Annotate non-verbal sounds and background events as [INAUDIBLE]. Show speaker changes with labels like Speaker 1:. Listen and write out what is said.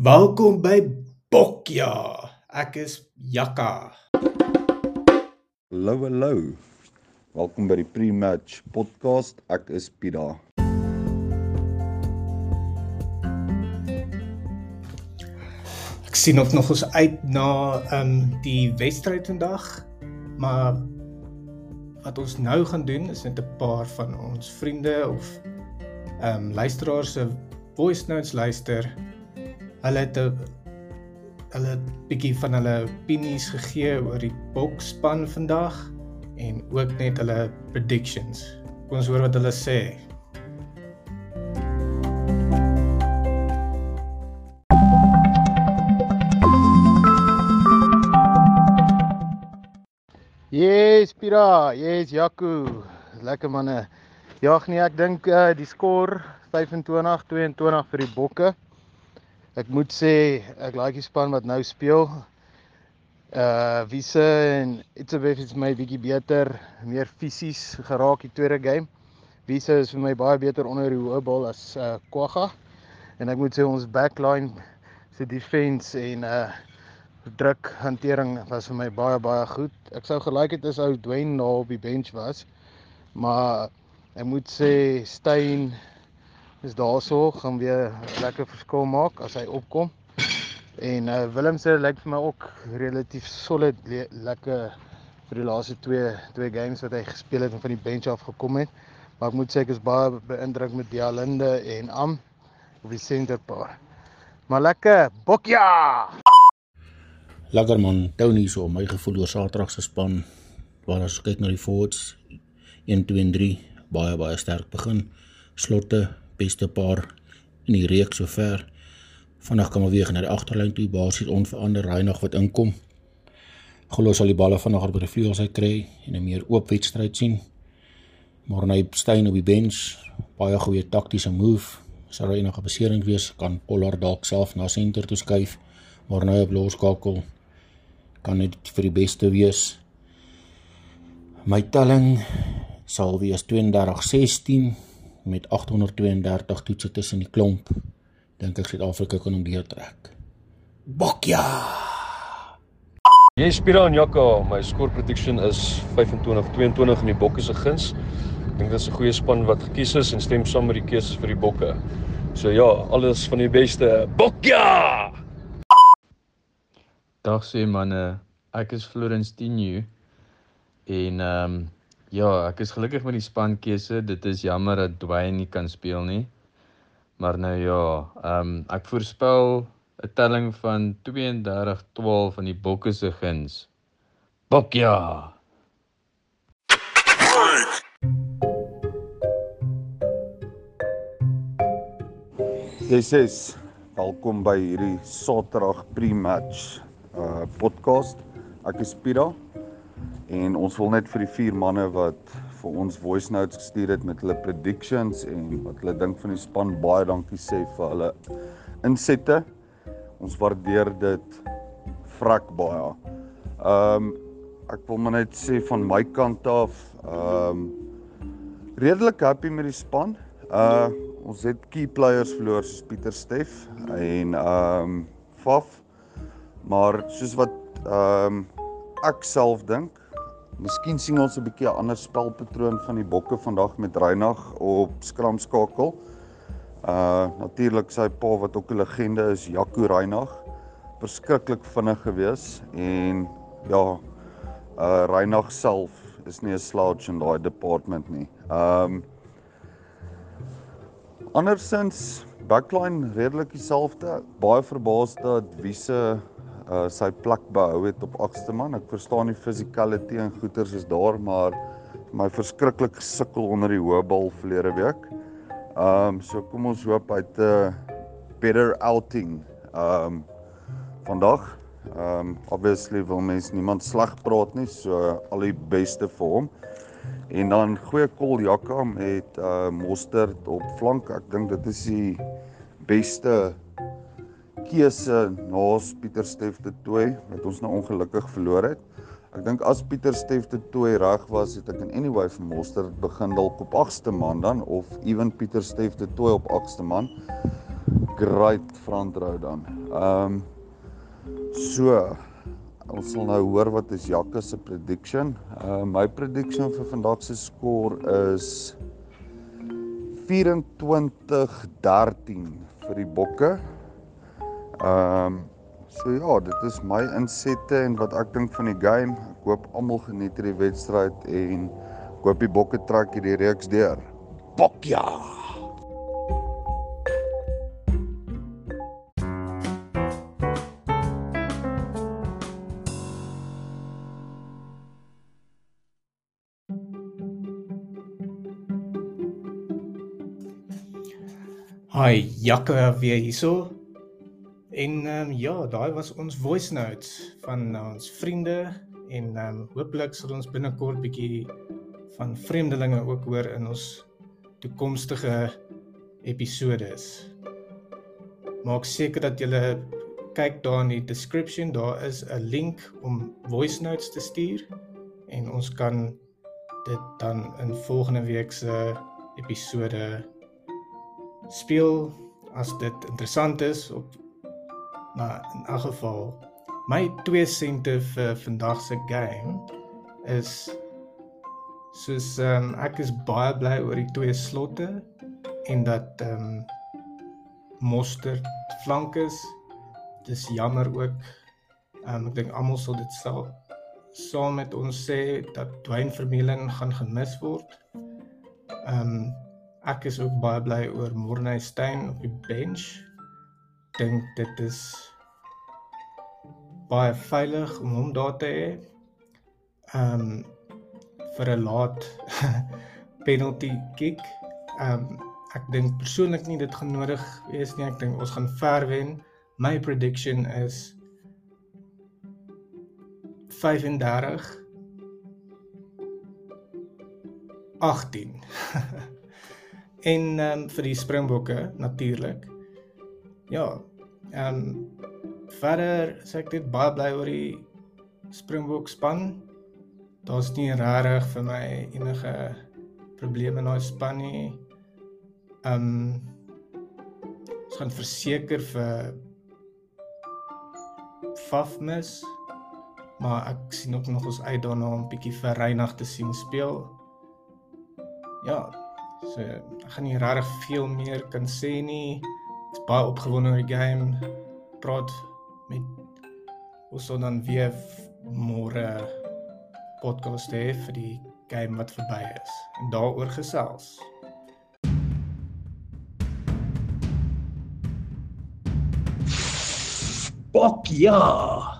Speaker 1: Welkom by Bokja. Ek is Jakka.
Speaker 2: Hallo hallo. Welkom by die Pre-Match Podcast. Ek is Pida.
Speaker 1: Ek sien ook nog ons uit na ehm um, die wedstryd vandag. Maar wat ons nou gaan doen is net 'n paar van ons vriende of ehm um, luisteraars se voice notes luister. Hulle het 'n hulle bietjie van hulle opinies gegee oor die bokspan vandag en ook net hulle predictions. Kom ons hoor wat hulle sê.
Speaker 3: Yes, Pira. Yes, Jaco. Lekker manne. Jag nee, ek dink uh, die skoor 25-22 vir die Bokke. Ek moet sê ek like die span wat nou speel. Uh Wise en Itsebef is my bietjie beter, meer fisies geraak die tweede game. Wise is vir my baie beter onder die hoë bal as uh Kwagga. En ek moet sê ons backline se defense en uh druk hantering was vir my baie baie goed. Ek sou gelike het as ou Dwayne na op die bench was. Maar ek moet sê Steyn is daarso gaan weer lekker verskil maak as hy opkom. En uh Willem se lyk vir my ook relatief solid le lekker vir die laaste twee twee games wat hy gespeel het en van die bench af gekom het. Maar ek moet sê ek is baie beïndruk met Dialinde en Am op die senterpaar. Maar lekker, bokja!
Speaker 4: Lekker man, Tony so my gevoel oor Saterdag se span. Waar as kyk na die forwards 1 2 en 3 baie baie sterk begin. Slotte beste paar in die reeks sover. Kan maar weer na die agterlyn toe basies onverander Reinig wat inkom. Glo sal die balle vanaand by die vleuels uit kry en 'n meer oop wedstryd sien. Maar hy steun op die bench, baie goeie taktiese move. Sal daar enige besering wees, kan Pollard dalk self na senter toe skuif. Maar nou op loskakel kan dit vir die beste wees. My telling sal wees 32-16 met 832 toetse tussen die klomp. Dink ek Suid-Afrika kan hom deurtrek. Bokja.
Speaker 5: Jy Spira en Jakka, my score prediction is 25-22 in die Bokke se guns. Ek dink dit is 'n goeie span wat gekies is en stem saam met die keuses vir die Bokke. So ja, alles van die beste. Bokja!
Speaker 6: Dag sê manne, ek is Florence Tinu en ehm um, ja, ek is gelukkig met die spankeuse. Dit is jammer dat Dwayne nie kan speel nie. Maar nou ja, ehm um, ek voorspel 'n telling van 32-12 van die Bokke se guns. Bokja.
Speaker 2: Yes, yes. Welkom by hierdie Saterdag pre-match uh podcast. Ek is Pira en ons wil net vir die vier manne wat vir ons voice notes gestuur het met hulle predictions en wat hulle dink van die span baie dankie sê vir hulle insette. Ons waardeer dit vrek baie. Um ek wil maar net sê van my kant af, um redelik happy met die span. Uh ons het key players verloor soos Pieter Steff en um Faf. Maar soos wat um ek self dink, miskien sien ons 'n bietjie 'n ander spelpatroon van die Bokke vandag met Reinag op skramskakel. Uh natuurlik sy pa wat ook 'n legende is, Jaco Reinag, verskriklik vinnig gewees en ja, uh Reinag self is nie 'n slouch in daai department nie. Um Andersins backline redelik dieselfde. Baie verbaas dat Wise uh sy plek behou het op agste man. Ek verstaan die physicality en goeters is daar, maar my verskriklik gesukkel onder die hoë bal verlede week. Um so kom ons hoop hy het 'n better outing um vandag. Um obviously wil mens niemand sleg praat nie, so al die beste vir hom. En dan goeie kol Jakka met uh mosterd op flank. Ek dink dit is die beste keuse naas Pieter Steff de Tooi wat ons nou ongelukkig verloor het. Ek dink as Pieter Steff de Tooi reg was, het ek in anyway vir mosterd begin dalk op 8ste man dan of ewen Pieter Steff de Tooi op 8ste man. great front row dan. Ehm um, so ons sal nou hoor wat is Jacques se prediction. Uh my prediction vir vandag se score is 24-13 vir die Bokke. Ehm um, so ja, dit is my insette en wat ek dink van die game. Ek hoop almal geniet hierdie wedstryd en ek hoop die Bokke trek hierdie reeks deur. Bokja.
Speaker 1: Hi, Jakke weer hierso. En ehm um, ja, daai was ons voice notes van ons vriende en ehm um, hooplik sal ons binnekort bietjie van vreemdelinge ook hoor in ons toekomstige episodes. Maak seker dat jy kyk daar in die description, daar is 'n link om voice notes te stuur en ons kan dit dan in volgende week se episode speel as dit interessant is op maar in elk geval my 2 sente vir vandag se game is soos um, ek is baie bly oor die twee slotte en dat ehm um, mosterd flank is. Dis jammer ook. Um, ek dink almal sal dit sal saam met ons sê dat Dwayne Vermeulen gaan gemis word. Ehm um, ek is ook baie bly oor Morney Steyn op die bench. Dink dit is baie veilig om hom daar te hê. Um, vir 'n laat [LAUGHS] penalty kick. Um, ek dink persoonlik nie dit gaan nodig wees nie. Ek dink ons gaan ver wen. My prediction is 35 18 [LAUGHS] en um, vir die Springbokke natuurlik. Ja. Ehm um, verder sê ek dit baie bly oor die Springbok span. Daar's nie regtig vir my enige probleme in daai span nie. Ehm um, ons gaan verseker vir Fafmes maar ek sien ook nog ons uit daarna om bietjie vir Reinagh te sien speel. Ja, So ek gaan nie regtig veel meer kan sê nie. Ek's baie opgewonde oor die game. Praat met ons sal dan weer môre podcast hê vir die game wat verby is en daaroor gesels.
Speaker 7: Bok ja.